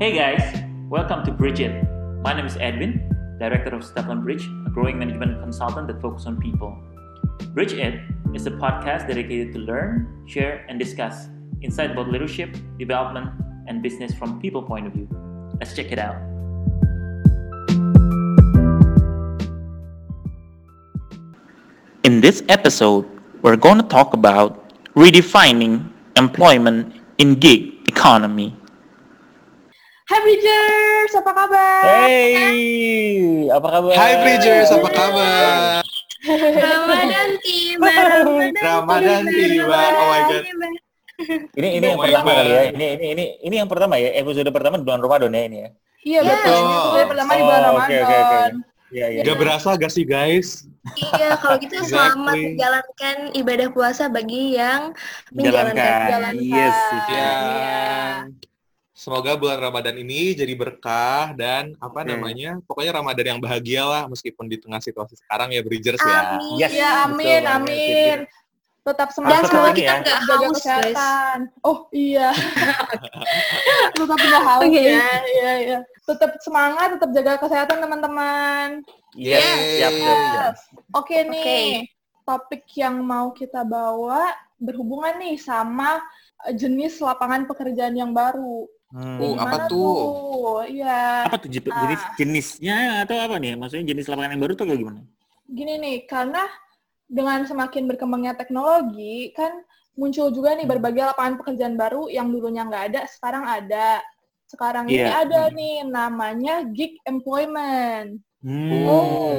Hey guys, welcome to Bridge It. My name is Edwin, Director of Stepland Bridge, a growing management consultant that focuses on people. Bridge It is a podcast dedicated to learn, share, and discuss insight about leadership, development, and business from people point of view. Let's check it out. In this episode, we're going to talk about redefining employment in gig economy. Hai Bridgers, apa kabar? Hey, apa kabar? Hai Bridgers, apa kabar? Ramadan tiba, Ramadan tiba, oh my god. Ini ini yang Oh pertama God. kali ya. Ini ini ini ini yang pertama ya. Episode pertama di bulan Ramadan ya ini ya. Iya betul. Betul. Ini episode pertama di bulan Oh, Ramadan. oke, oke, oke. Iya iya. Gak berasa gak sih guys? Iya, kalau gitu selamat menjalankan ibadah puasa bagi yang menjalankan. Menjalankan. Jalankan. Yes. Ya. Iya. Semoga bulan Ramadan ini jadi berkah dan apa Oke. namanya? Pokoknya Ramadan yang bahagia lah meskipun di tengah situasi sekarang ya Bridgers ya. Amin. Yes. Iya, betul amin, amin. Tetap Dan semangat semoga kita ya. nggak jaga haus, guys. kesehatan. Oh iya. tetap nggak haus Oke. ya. Iya, iya. Tetap semangat, tetap jaga kesehatan teman-teman. Yes. Yes. Siap, siap, siap. Oke nih, topik yang mau kita bawa berhubungan nih sama jenis lapangan pekerjaan yang baru. Hmm. Oh, apa tuh? Iya. Apa tuh jenis, Ah. jenis jenisnya atau apa nih? Maksudnya jenis lapangan yang baru tuh kayak gimana? Gini nih, karena dengan semakin berkembangnya teknologi, kan muncul juga nih berbagai lapangan pekerjaan baru yang dulunya nggak ada, sekarang ada. Sekarang ini Iya. ada nih, namanya gig employment. Hmm. Oh.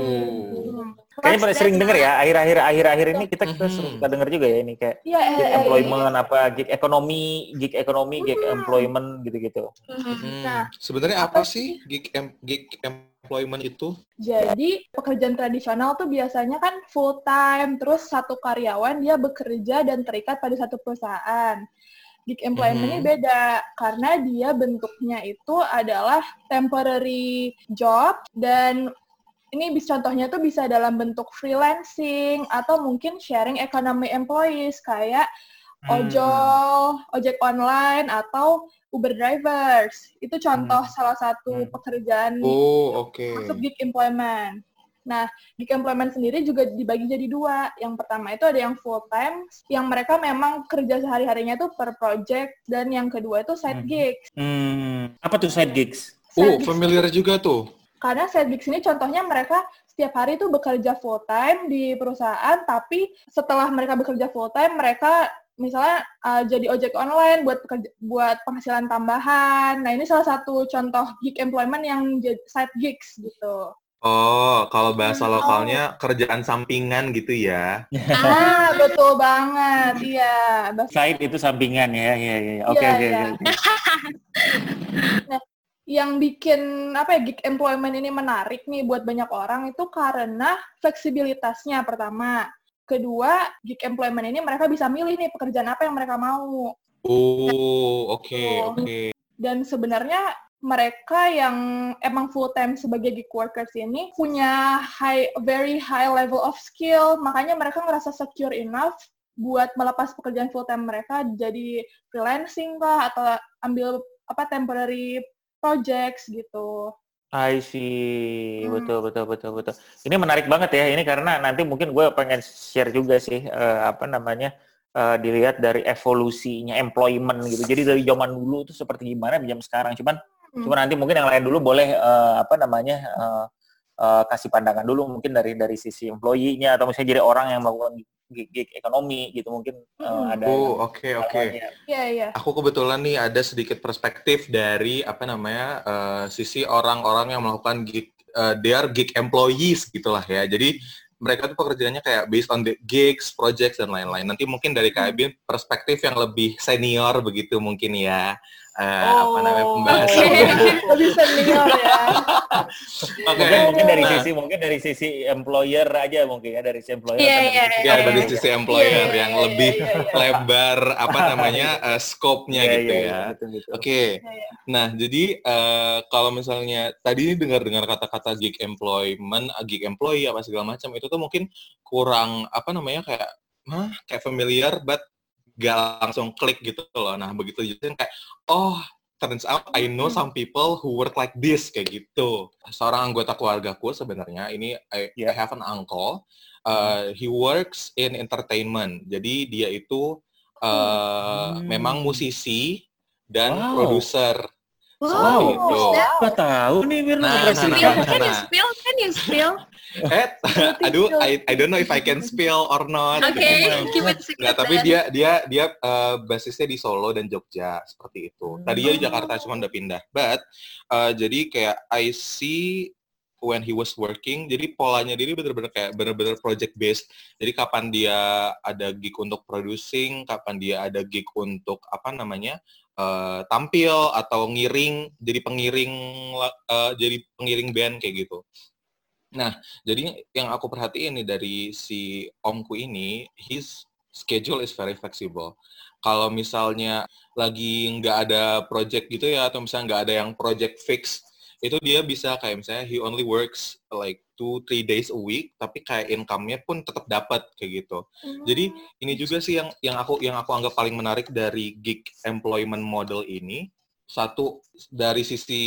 Hmm. Kayaknya pada sering denger ya, akhir-akhir akhir-akhir ini kita kita sering suka denger juga ya ini kayak Iya, eh, gig eh, employment apa gig ekonomi, gig ekonomi, gig Hmm. employment gitu-gitu. Mhm. Hmm. Nah, Sebenarnya apa apa sih gig em- gig employment itu? Jadi pekerjaan tradisional tuh biasanya kan full time, terus satu karyawan dia bekerja dan terikat pada satu perusahaan. Gig employment ini Mhm. beda karena dia bentuknya itu adalah temporary job dan ini bisa contohnya tuh bisa dalam bentuk freelancing atau mungkin sharing economy employees kayak Hmm. ojol, ojek online atau Uber drivers. Itu contoh salah satu Hmm. pekerjaan Oh, oke. masuk gig employment. Nah, gig employment sendiri juga dibagi jadi dua. Yang pertama itu ada yang full time, yang mereka memang kerja sehari-harinya itu per project, dan yang kedua itu side Mhm. gigs. Hmm. Apa tuh side gigs? Oh, Side gigs, familiar juga tuh. karena side gigs ini contohnya mereka setiap hari itu bekerja full time di perusahaan, tapi setelah mereka bekerja full time, mereka misalnya uh, jadi ojek online buat pekerja, buat penghasilan tambahan. Nah, ini salah satu contoh gig employment yang jadi side gigs gitu. Oh, kalau bahasa lokalnya kerjaan sampingan gitu ya. Ah, betul banget. Iya. Bahasa- Side itu sampingan ya, ya, ya. Oke, Iya, oke, iya. oke. Yang bikin apa ya gig employment ini menarik nih buat banyak orang itu karena fleksibilitasnya pertama. Kedua, gig employment ini mereka bisa milih nih pekerjaan apa yang mereka mau. Oh, oke, Oh. oke. Dan sebenarnya mereka yang emang full time sebagai gig workers ini punya high very high level of skill, makanya mereka ngerasa secure enough buat melepas pekerjaan full time mereka jadi freelancing kah atau ambil apa temporary projects gitu. I see, Hmm. betul, betul, betul, betul. Ini menarik banget ya, ini karena nanti mungkin gue pengen share juga sih, eh, apa namanya, eh, dilihat dari evolusinya employment gitu. Jadi dari zaman dulu itu seperti gimana jam sekarang. Cuman, Hmm. cuman nanti mungkin yang lain dulu boleh eh, apa namanya eh, eh, kasih pandangan dulu mungkin dari dari sisi employee-nya atau misalnya jadi orang yang melakukan gig, gig ekonomi gitu eh, Hmm. ada. Oh, oke, oke. Iya, iya. Aku kebetulan nih ada sedikit perspektif dari apa namanya eh, sisi orang-orang yang melakukan gig, eh, they are gig employees gitulah ya. Jadi mereka tuh pekerjaannya kayak based on the gigs, projects dan lain-lain. Nanti mungkin dari Kak Ebin perspektif yang lebih senior begitu mungkin ya. Eh, apa namanya Oh, pembahasannya. Lebih senior ya. Oke. Mungkin mungkin dari Nah, sisi mungkin dari sisi employer aja mungkin ya dari sisi employer. Iya, dari iya, sisi Ya orang dari sisi employer Iya, yang iya, lebih iya, iya. lebar apa namanya eh, scope-nya Iya, gitu iya, ya. iya, betul, betul. Oke. Iya, iya. Nah, jadi eh, kalau misalnya tadi ini dengar-dengar kata-kata gig employment, ah, gig employee apa segala macam itu tuh mungkin kurang apa namanya kayak hah, kayak familiar but gak langsung klik gitu loh. Nah, begitu jadi kayak oh, turns out I know some people who work like this kayak gitu. Seorang anggota keluargaku sebenarnya ini I, Yeah. I have an uncle. Uh, he works in entertainment. Jadi dia itu uh, Hmm. memang musisi dan Wow. produser. Wow, itu. that? Gak tahu nih Mirna Nah, nah, nah, nah, can you nah. Can you spill? Eh, aduh, I, I don't know if I can spill or not. Oke, keep it secret. Nggak, tapi dia dia dia uh, basisnya di Solo dan Jogja seperti itu. Tadinya di Hmm. Jakarta cuma udah pindah. But uh, jadi kayak I see when he was working, jadi polanya dia bener-bener kayak bener-bener project based. Jadi kapan dia ada gig untuk producing, kapan dia ada gig untuk apa namanya uh, tampil atau ngiring, jadi pengiring uh, jadi pengiring band kayak gitu. Nah, jadi yang aku perhatiin nih dari si omku ini, his schedule is very flexible. Kalau misalnya lagi nggak ada project gitu ya, atau misalnya nggak ada yang project fix, itu dia bisa kayak misalnya he only works like two three days a week, tapi kayak income-nya pun tetap dapat kayak gitu. Jadi ini juga sih yang yang aku yang aku anggap paling menarik dari gig employment model ini. Satu dari sisi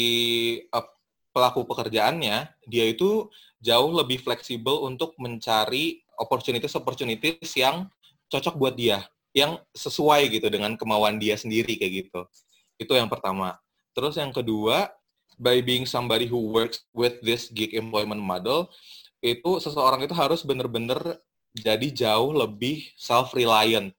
uh, pelaku pekerjaannya, dia itu jauh lebih fleksibel untuk mencari opportunities-opportunities yang cocok buat dia, yang sesuai gitu dengan kemauan dia sendiri kayak gitu. Itu yang pertama. Terus yang kedua, by being somebody who works with this gig employment model, itu seseorang itu harus benar-benar jadi jauh lebih self-reliant.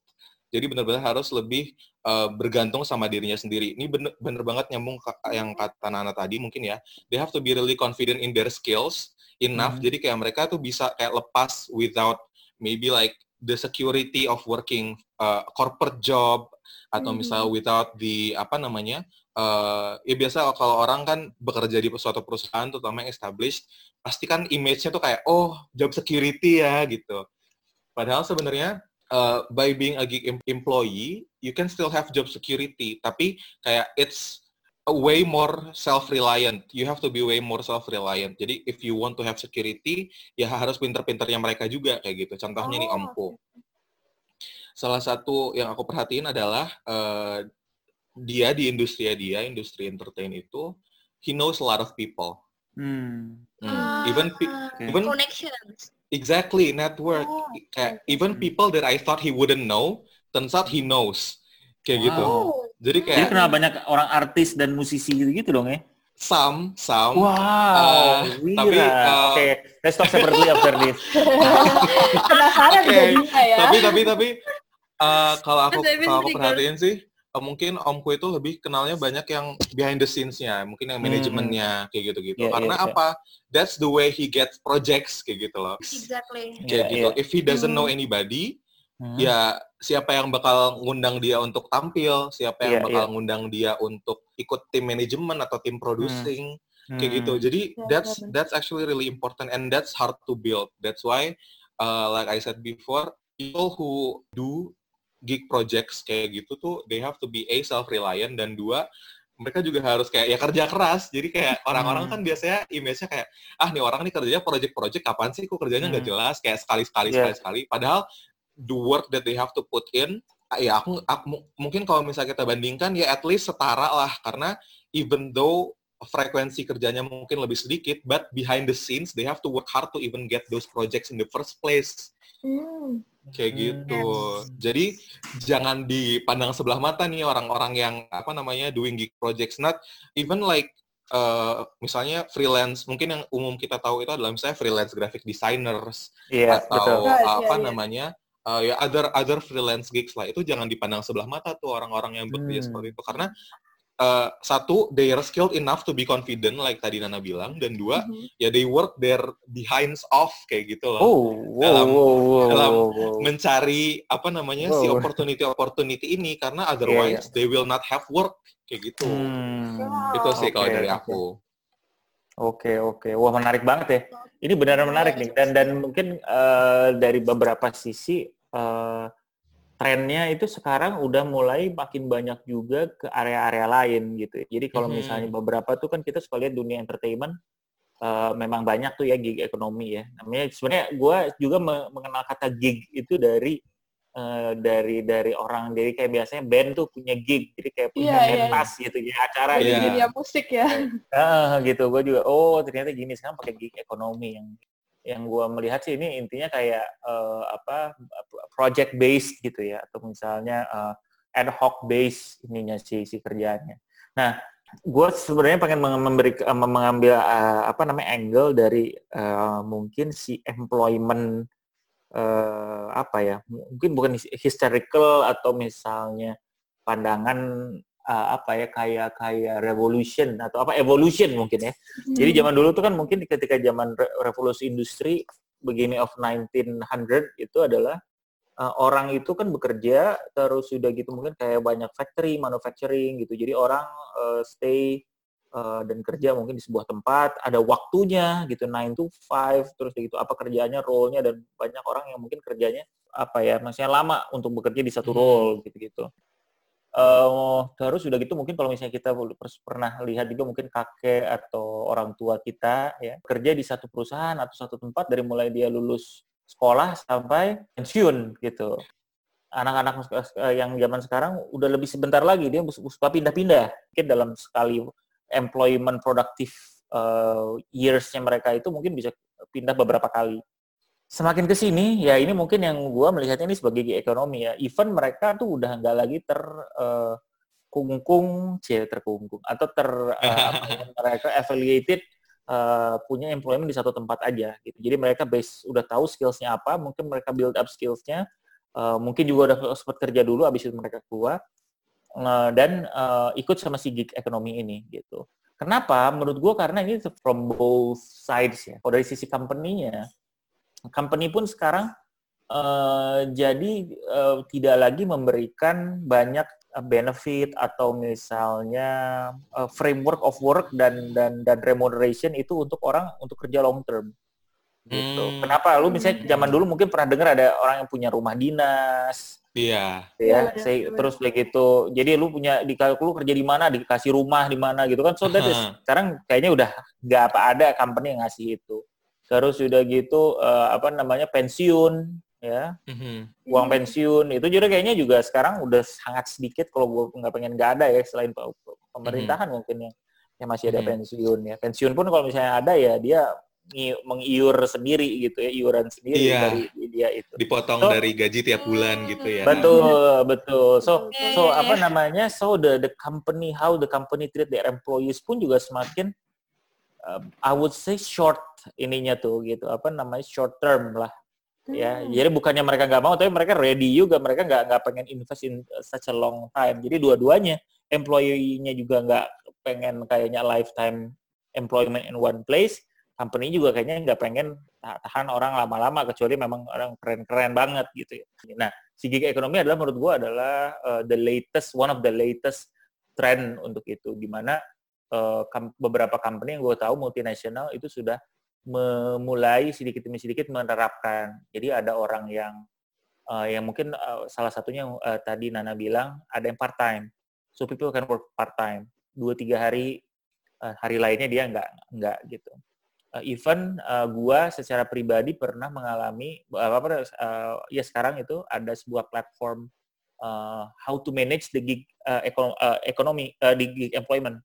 Jadi benar-benar harus lebih uh, bergantung sama dirinya sendiri. Ini bener, bener banget nyambung yang kata Nana tadi mungkin ya. They have to be really confident in their skills enough. Hmm. Jadi kayak mereka tuh bisa kayak lepas without maybe like the security of working uh, corporate job atau Hmm. misalnya without the apa namanya uh, ya biasa kalau orang kan bekerja di suatu perusahaan terutama yang established pasti kan image-nya tuh kayak oh job security ya gitu. Padahal sebenarnya uh, by being a gig em- employee, you can still have job security, tapi kayak it's a way more self-reliant. You have to be way more self-reliant. Jadi if you want to have security, ya harus pinter-pinternya mereka juga kayak gitu. Contohnya nih Oh, Omku. Salah satu yang aku perhatiin adalah uh, dia di industri dia, industri entertain itu, he knows a lot of people. Hmm. Hmm. Even pe- Ah, even connections. Exactly, network. Oh, Kayak even people that I thought he wouldn't know, turns out he knows. Kayak gitu. Wow. Oh, Jadi Jadi kayak kenal banyak orang artis dan musisi gitu-gitu dong ya? some, some. Wow, Uh, Wira. tapi, uh, Oke, let's talk separately after this. penasaran Oke, jadinya ya. Tapi tapi tapi uh, kalau aku kalau aku perhatiin sih, mungkin omku itu lebih kenalnya banyak yang behind the scenes-nya, mungkin yang Hmm. manajemennya kayak gitu-gitu. Iya, Karena iya, iya. apa? That's the way he gets projects kayak gitu loh. Exactly. Kayak Iya, gitu. iya. If he doesn't know Hmm. anybody, Hmm. ya siapa yang bakal ngundang dia untuk tampil, siapa yang Iya, bakal iya. ngundang dia untuk ikut tim manajemen atau tim producing kayak gitu. Hmm. Jadi Iya, that's benar. that's actually really important and that's hard to build. That's why uh, like I said before, people who do gig projects kayak gitu tuh they have to be a self reliant dan dua mereka juga harus kayak ya kerja keras. Jadi kayak orang-orang Hmm. kan biasanya image-nya kayak ah nih orang nih kerjanya project-project kapan sih kok kerjanya nggak Hmm. jelas kayak sekali-sekali Iya. sekali-sekali. Padahal the work that they have to put in ah, ya aku, aku mu- mungkin kalau misalnya kita bandingkan ya at least setara lah karena even though frekuensi kerjanya mungkin lebih sedikit but behind the scenes they have to work hard to even get those projects in the first place Hmm. Kayak Hmm. gitu jadi jangan dipandang sebelah mata nih orang-orang yang apa namanya doing gig projects not even like uh, misalnya freelance mungkin yang umum kita tahu itu adalah misalnya freelance graphic designers Iya, atau betul. Apa iya, iya. namanya uh, ya other other freelance gigs lah itu jangan dipandang sebelah mata tuh orang-orang yang bekerja Hmm. seperti itu karena uh, satu they are skilled enough to be confident like tadi Nana bilang dan dua Mhm. ya they work their behinds off kayak gitu loh Oh, wow, Dalam- wow, wow, dalam wow, wow. mencari apa namanya si Wow. opportunity opportunity ini karena otherwise they will not have work kayak gitu Hmm. Wow. itu sih kalau Oke, dari oke. aku Oke oke, wah menarik banget ya. Ini benar menarik nih dan dan mungkin eh, dari beberapa sisi eh, trennya itu sekarang udah mulai makin banyak juga ke area-area lain gitu. Jadi kalau Mhm. misalnya beberapa tuh kan kita suka lihat dunia entertainment eh, memang banyak tuh ya gig ekonomi ya. Namanya sebenarnya gue juga me- mengenal kata gig itu dari uh, dari dari orang jadi kayak biasanya band tuh punya gig jadi kayak punya iya, pentas gitu ya acara. Jadi gitu dunia musik ya. Ah, gitu gue juga oh ternyata gini sekarang pakai gig ekonomi yang yang gue melihat sih ini intinya kayak eh, apa project based gitu ya atau misalnya eh, ad hoc based ininya si si kerjaannya. Nah, gue sebenarnya pengen memberi mengambil eh, apa namanya angle dari eh, mungkin si employment eh, apa ya mungkin bukan his- historical atau misalnya pandangan eh, apa ya kayak kayak revolution atau apa evolution mungkin ya jadi Hmm. zaman dulu tuh kan mungkin ketika zaman re- revolusi industri beginning of 1900 itu adalah uh, orang itu kan bekerja terus sudah gitu mungkin kayak banyak factory manufacturing gitu. Jadi orang uh, stay uh, dan kerja mungkin di sebuah tempat ada waktunya gitu 9 to 5 terus gitu apa kerjaannya role-nya dan banyak orang yang mungkin kerjanya apa ya maksudnya lama untuk bekerja di satu Hmm. role gitu-gitu. Eh, terus sudah gitu mungkin kalau misalnya kita per- pernah lihat juga mungkin kakek atau orang tua kita ya kerja di satu perusahaan atau satu tempat dari mulai dia lulus sekolah sampai pensiun gitu. Anak-anak eh, yang zaman sekarang udah lebih sebentar lagi dia suka pindah-pindah. Mungkin dalam sekali employment productive eh, years-nya mereka itu mungkin bisa pindah beberapa kali semakin ke sini ya ini mungkin yang gua melihatnya ini sebagai gig ekonomi ya. Even mereka tuh udah nggak lagi ter eh, kungkung cie terkungkung atau ter ya, mereka affiliated eh, punya employment di satu tempat aja gitu. Jadi mereka base udah tahu skillsnya apa mungkin mereka build up skillsnya eh, mungkin juga udah sempat kerja dulu abis itu mereka keluar eh, dan eh, ikut sama si gig ekonomi ini gitu. Kenapa? Menurut gua karena ini from both sides ya. Kalau dari sisi company-nya company pun sekarang eh, jadi eh, tidak lagi memberikan banyak eh, benefit atau misalnya eh, framework of work dan dan dan remuneration itu untuk orang untuk kerja long term gitu. Hmm. Kenapa? Lu misalnya zaman dulu mungkin pernah dengar ada orang yang punya rumah dinas, Iya. ya, Iya, say- benar. terus kayak gitu. Jadi lu punya di lu kerja di mana, dikasih rumah di mana gitu kan. So that is, sekarang kayaknya udah nggak apa ada company yang ngasih itu. Terus udah gitu eh, apa namanya pensiun ya Mhm. uang pensiun itu juga kayaknya juga sekarang udah sangat sedikit kalau gue nggak pengen nggak ada ya selain pe- pe- pemerintahan mungkin yang yang masih ada Mhm. pensiun ya pensiun pun kalau misalnya ada ya dia ngi- mengiur sendiri gitu ya iuran sendiri Iya. dari dia itu Dipotong So- dari gaji tiap bulan gitu ya. betul betul so Iya, so iya, apa iya. namanya so the the company how the company treat their employees pun juga semakin uh, I would say short ininya tuh gitu apa namanya short term lah. Ya Hmm. jadi bukannya mereka nggak mau tapi mereka ready juga. Mereka nggak nggak pengen invest in such a long time. Jadi dua-duanya employee-nya juga nggak pengen kayaknya lifetime employment in one place. Company juga kayaknya nggak pengen ta- tahan orang lama-lama kecuali memang orang keren-keren banget gitu ya. Nah si gig ekonomi adalah menurut gua adalah uh, the latest one of the latest trend untuk itu. Di mana uh, beberapa company yang gue tahu multinasional itu sudah memulai sedikit demi sedikit menerapkan. Jadi ada orang yang uh, yang mungkin uh, salah satunya uh, tadi Nana bilang ada yang part time. So people can work part time. Dua tiga hari uh, hari lainnya dia nggak nggak gitu. Uh, even uh, gua secara pribadi pernah mengalami apa apa uh, ya sekarang itu ada sebuah platform uh, how to manage the gig uh, ekonomi uh, di gig employment.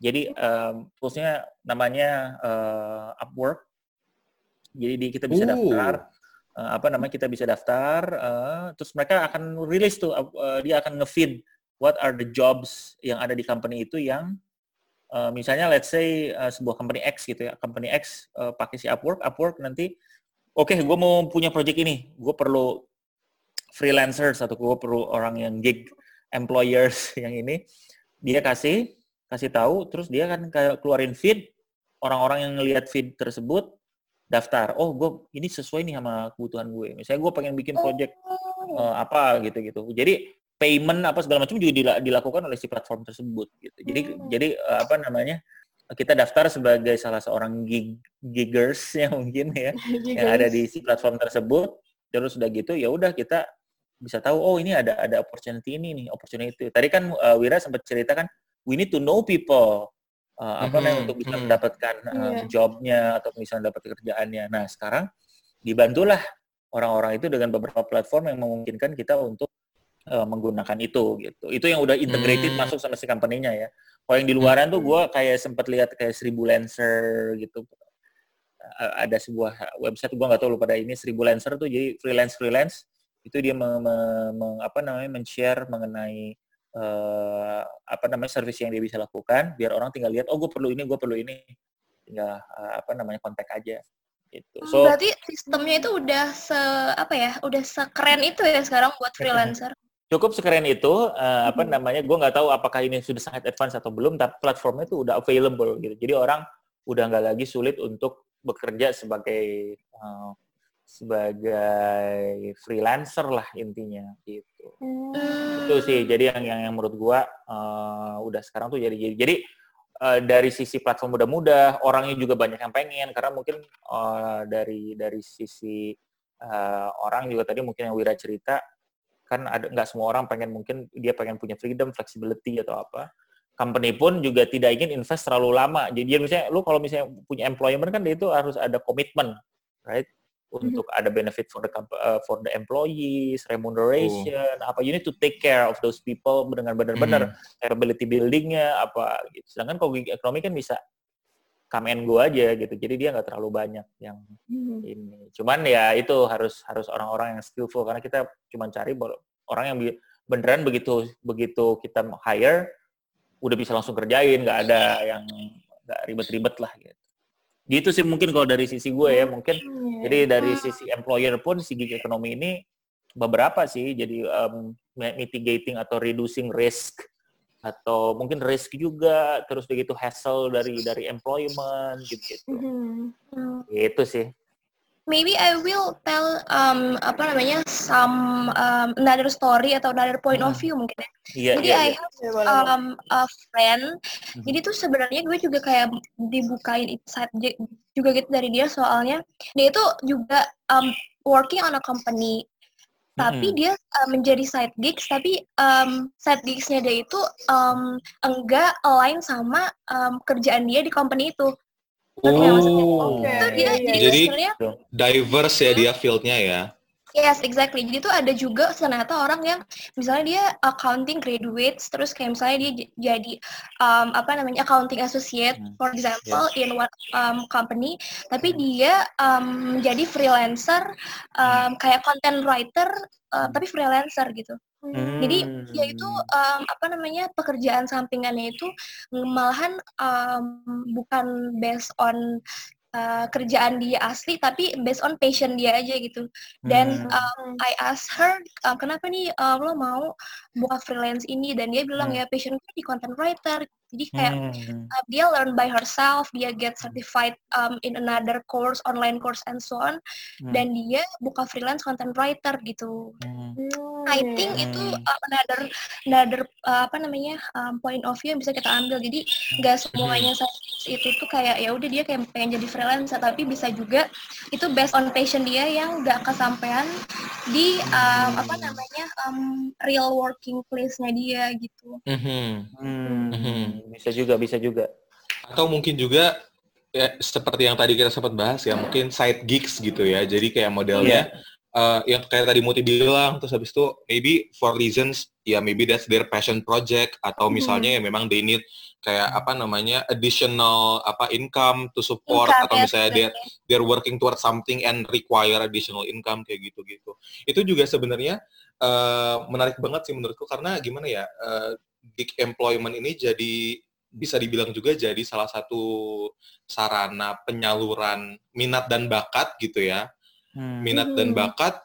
Jadi um, toolsnya namanya uh, Upwork. Jadi di, kita bisa daftar uh, apa namanya kita bisa daftar uh, terus mereka akan rilis tuh uh, dia akan ngefeed what are the jobs yang ada di company itu yang uh, misalnya let's say uh, sebuah company X gitu ya. Company X uh, pakai si Upwork Upwork nanti oke gue mau punya project ini. Gue perlu freelancers atau gue perlu orang yang gig employers yang ini. Dia kasih kasih tahu terus dia kan kayak keluarin feed orang-orang yang ngelihat feed tersebut daftar. Oh gue ini sesuai nih sama kebutuhan gue. Misalnya gue pengen bikin project Oh. eh, apa gitu gitu jadi payment apa segala macam juga dila- dilakukan oleh si platform tersebut gitu. Jadi Hmm. jadi eh, apa namanya kita daftar sebagai salah seorang gig giggers ya mungkin ya yang ada di si platform tersebut. Terus udah gitu ya udah kita bisa tahu oh ini ada ada opportunity ini nih opportunity itu. Tadi kan uh, Wira sempat cerita kan we need to know people uh, apa namanya Mhm, untuk bisa mhm. mendapatkan um, Iya. jobnya atau bisa mendapat kerjaannya nah sekarang dibantulah orang-orang itu dengan beberapa platform yang memungkinkan kita untuk uh, menggunakan itu gitu. Itu yang udah integrated hmm. masuk sama si company-nya ya. Kalau yang di luaran tuh gue kayak sempat lihat kayak seribu lancer gitu. ada sebuah website gue nggak tahu lu pada ini seribu lancer tuh jadi freelance freelance itu dia me, me, me, apa namanya men-share mengenai uh, apa namanya service yang dia bisa lakukan biar orang tinggal lihat oh gue perlu ini gue perlu ini tinggal uh, apa namanya kontak aja gitu. Hmm, so berarti sistemnya itu udah se apa ya udah sekeren itu ya sekarang buat freelancer. Cukup sekeren itu uh, apa hmm. namanya gue nggak tahu apakah ini sudah sangat advance atau belum tapi platformnya itu udah available gitu. Jadi orang udah nggak lagi sulit untuk bekerja sebagai uh, sebagai freelancer lah intinya gitu. Hmm. Itu sih jadi yang yang, yang menurut gua uh, udah sekarang tuh jadi jadi jadi uh, dari sisi platform mudah-mudah orangnya juga banyak yang pengen karena mungkin uh, dari dari sisi uh, orang juga tadi mungkin yang Wira cerita kan ada nggak semua orang pengen mungkin dia pengen punya freedom, flexibility atau apa. Company pun juga tidak ingin invest terlalu lama. Jadi misalnya lu kalau misalnya punya employment kan itu harus ada komitmen, right? Untuk mm-hmm. ada benefit for the uh, for the employees, remuneration, oh. apa you need to take care of those people dengan benar-benar mm-hmm. capability buildingnya apa gitu. Sedangkan kalau gig ekonomi kan bisa come and go aja gitu. Jadi dia nggak terlalu banyak yang mm-hmm. ini. Cuman ya itu harus harus orang-orang yang skillful karena kita cuma cari orang yang beneran begitu begitu kita hire udah bisa langsung kerjain, nggak ada yang nggak ribet-ribet lah gitu gitu sih mungkin kalau dari sisi gue ya mungkin hmm, jadi dari sisi employer pun si gig ekonomi ini beberapa sih. Jadi um, mitigating atau reducing risk atau mungkin risk juga terus begitu hassle dari dari employment gitu gitu mm-hmm. itu sih maybe I will tell um, apa namanya some um, another story atau another point hmm. of view mungkin ya. Yeah, jadi yeah, I yeah. have um, a friend. Hmm. Jadi tuh sebenarnya gue juga kayak dibukain insight juga gitu dari dia soalnya dia itu juga um, working on a company tapi mm -hmm. dia uh, menjadi side gigs tapi um, side gigsnya dia itu um, enggak align sama um, kerjaan dia di company itu Oh, okay. itu dia jadi, jadi diverse ya dia fieldnya ya. Yes, exactly. Jadi tuh ada juga ternyata orang yang misalnya dia accounting graduates, terus kayak misalnya dia jadi um, apa namanya accounting associate, hmm. for example, yes. in one um, company, tapi dia um, menjadi freelancer, um, kayak content writer, uh, tapi freelancer gitu. Hmm. Jadi ya itu um, apa namanya pekerjaan sampingannya itu malahan um, bukan based on uh, kerjaan dia asli tapi based on passion dia aja gitu. Dan hmm. um, I ask her um, kenapa nih um, lo mau buka freelance ini dan dia bilang hmm. ya passion gue di content writer jadi kayak hmm. uh, dia learn by herself, dia get certified um, in another course, online course and so on, hmm. dan dia buka freelance content writer gitu. Hmm. I think hmm. itu uh, another another uh, apa namanya um, point of view yang bisa kita ambil. Jadi nggak semuanya hmm. itu tuh kayak ya udah dia kayak pengen jadi freelancer, tapi bisa juga itu based on passion dia yang nggak kesampaian di um, apa namanya um, real working place-nya dia gitu. Mm -hmm. Hmm. -hmm bisa juga, bisa juga. Atau mungkin juga ya seperti yang tadi kita sempat bahas ya, mungkin side gigs gitu ya. Jadi kayak modelnya yeah. uh, yang kayak tadi Muti bilang, terus habis itu maybe for reasons ya maybe that's their passion project atau hmm. misalnya hmm. ya memang they need kayak apa namanya additional apa income to support income, atau misalnya dia they're working towards something and require additional income kayak gitu-gitu. Itu juga sebenarnya uh, menarik banget sih menurutku karena gimana ya uh, gig employment ini jadi bisa dibilang juga jadi salah satu sarana penyaluran minat dan bakat gitu ya. Hmm. Minat dan hmm. bakat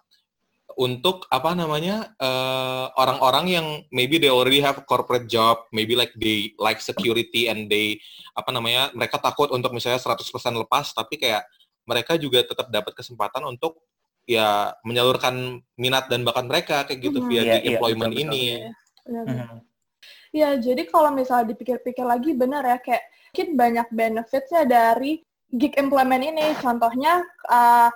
untuk apa namanya eh, orang-orang yang maybe they already have a corporate job, maybe like they like security and they apa namanya mereka takut untuk misalnya 100% lepas tapi kayak mereka juga tetap dapat kesempatan untuk ya menyalurkan minat dan bakat mereka kayak gitu hmm, via yeah, iya, employment yeah, ini. Betul, hmm. Ya, jadi kalau misalnya dipikir-pikir lagi benar ya, kayak mungkin banyak benefitsnya dari gig employment ini. Contohnya, uh,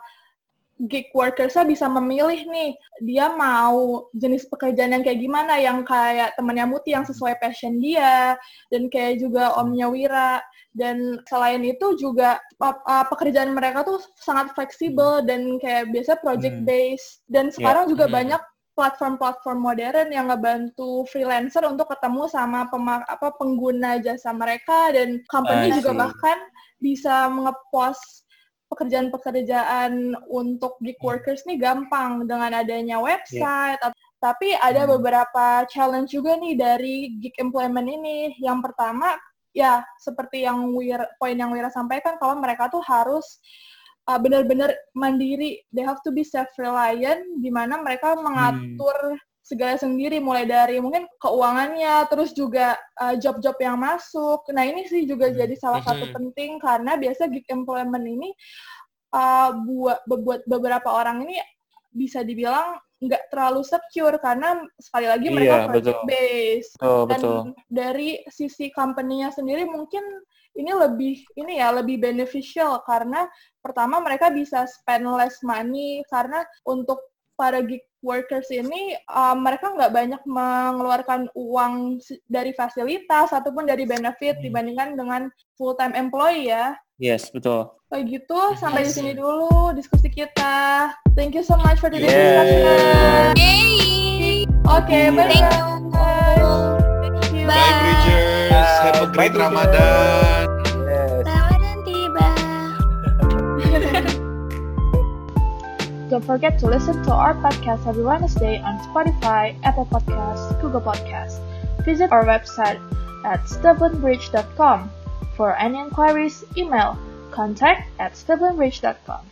gig workersnya bisa memilih nih dia mau jenis pekerjaan yang kayak gimana yang kayak temannya Muti yang sesuai passion dia dan kayak juga omnya Wira dan selain itu juga uh, pekerjaan mereka tuh sangat fleksibel dan kayak biasa project based dan sekarang yeah. juga hmm. banyak platform-platform modern yang ngebantu freelancer untuk ketemu sama pemak apa pengguna jasa mereka dan company juga bahkan bisa ngepost pekerjaan-pekerjaan untuk gig hmm. workers nih gampang dengan adanya website. Yeah. Tapi ada hmm. beberapa challenge juga nih dari gig employment ini. Yang pertama, ya seperti yang poin yang Wira sampaikan, kalau mereka tuh harus uh, benar-benar mandiri. They have to be self-reliant, di mana mereka mengatur hmm segala sendiri mulai dari mungkin keuangannya terus juga uh, job-job yang masuk nah ini sih juga hmm. jadi salah satu hmm. penting karena biasa gig employment ini uh, buat buat beberapa orang ini bisa dibilang nggak terlalu secure karena sekali lagi mereka iya, project betul. base oh, dan betul. dari sisi company-nya sendiri mungkin ini lebih ini ya lebih beneficial karena pertama mereka bisa spend less money karena untuk para gig workers ini uh, mereka nggak banyak mengeluarkan uang dari fasilitas ataupun dari benefit hmm. dibandingkan dengan full time employee ya. Yes, betul. Kayak gitu, sampai di sini dulu diskusi kita. Thank you so much for today's yeah. discussion. Oke, okay, bye. Thank you. Bye. Bye, Bridgers. Have a great Bye, Ramadan. Don't forget to listen to our podcast every Wednesday on Spotify, Apple Podcasts, Google Podcasts. Visit our website at stubbornbridge.com. For any inquiries, email contact at stubbornbridge.com.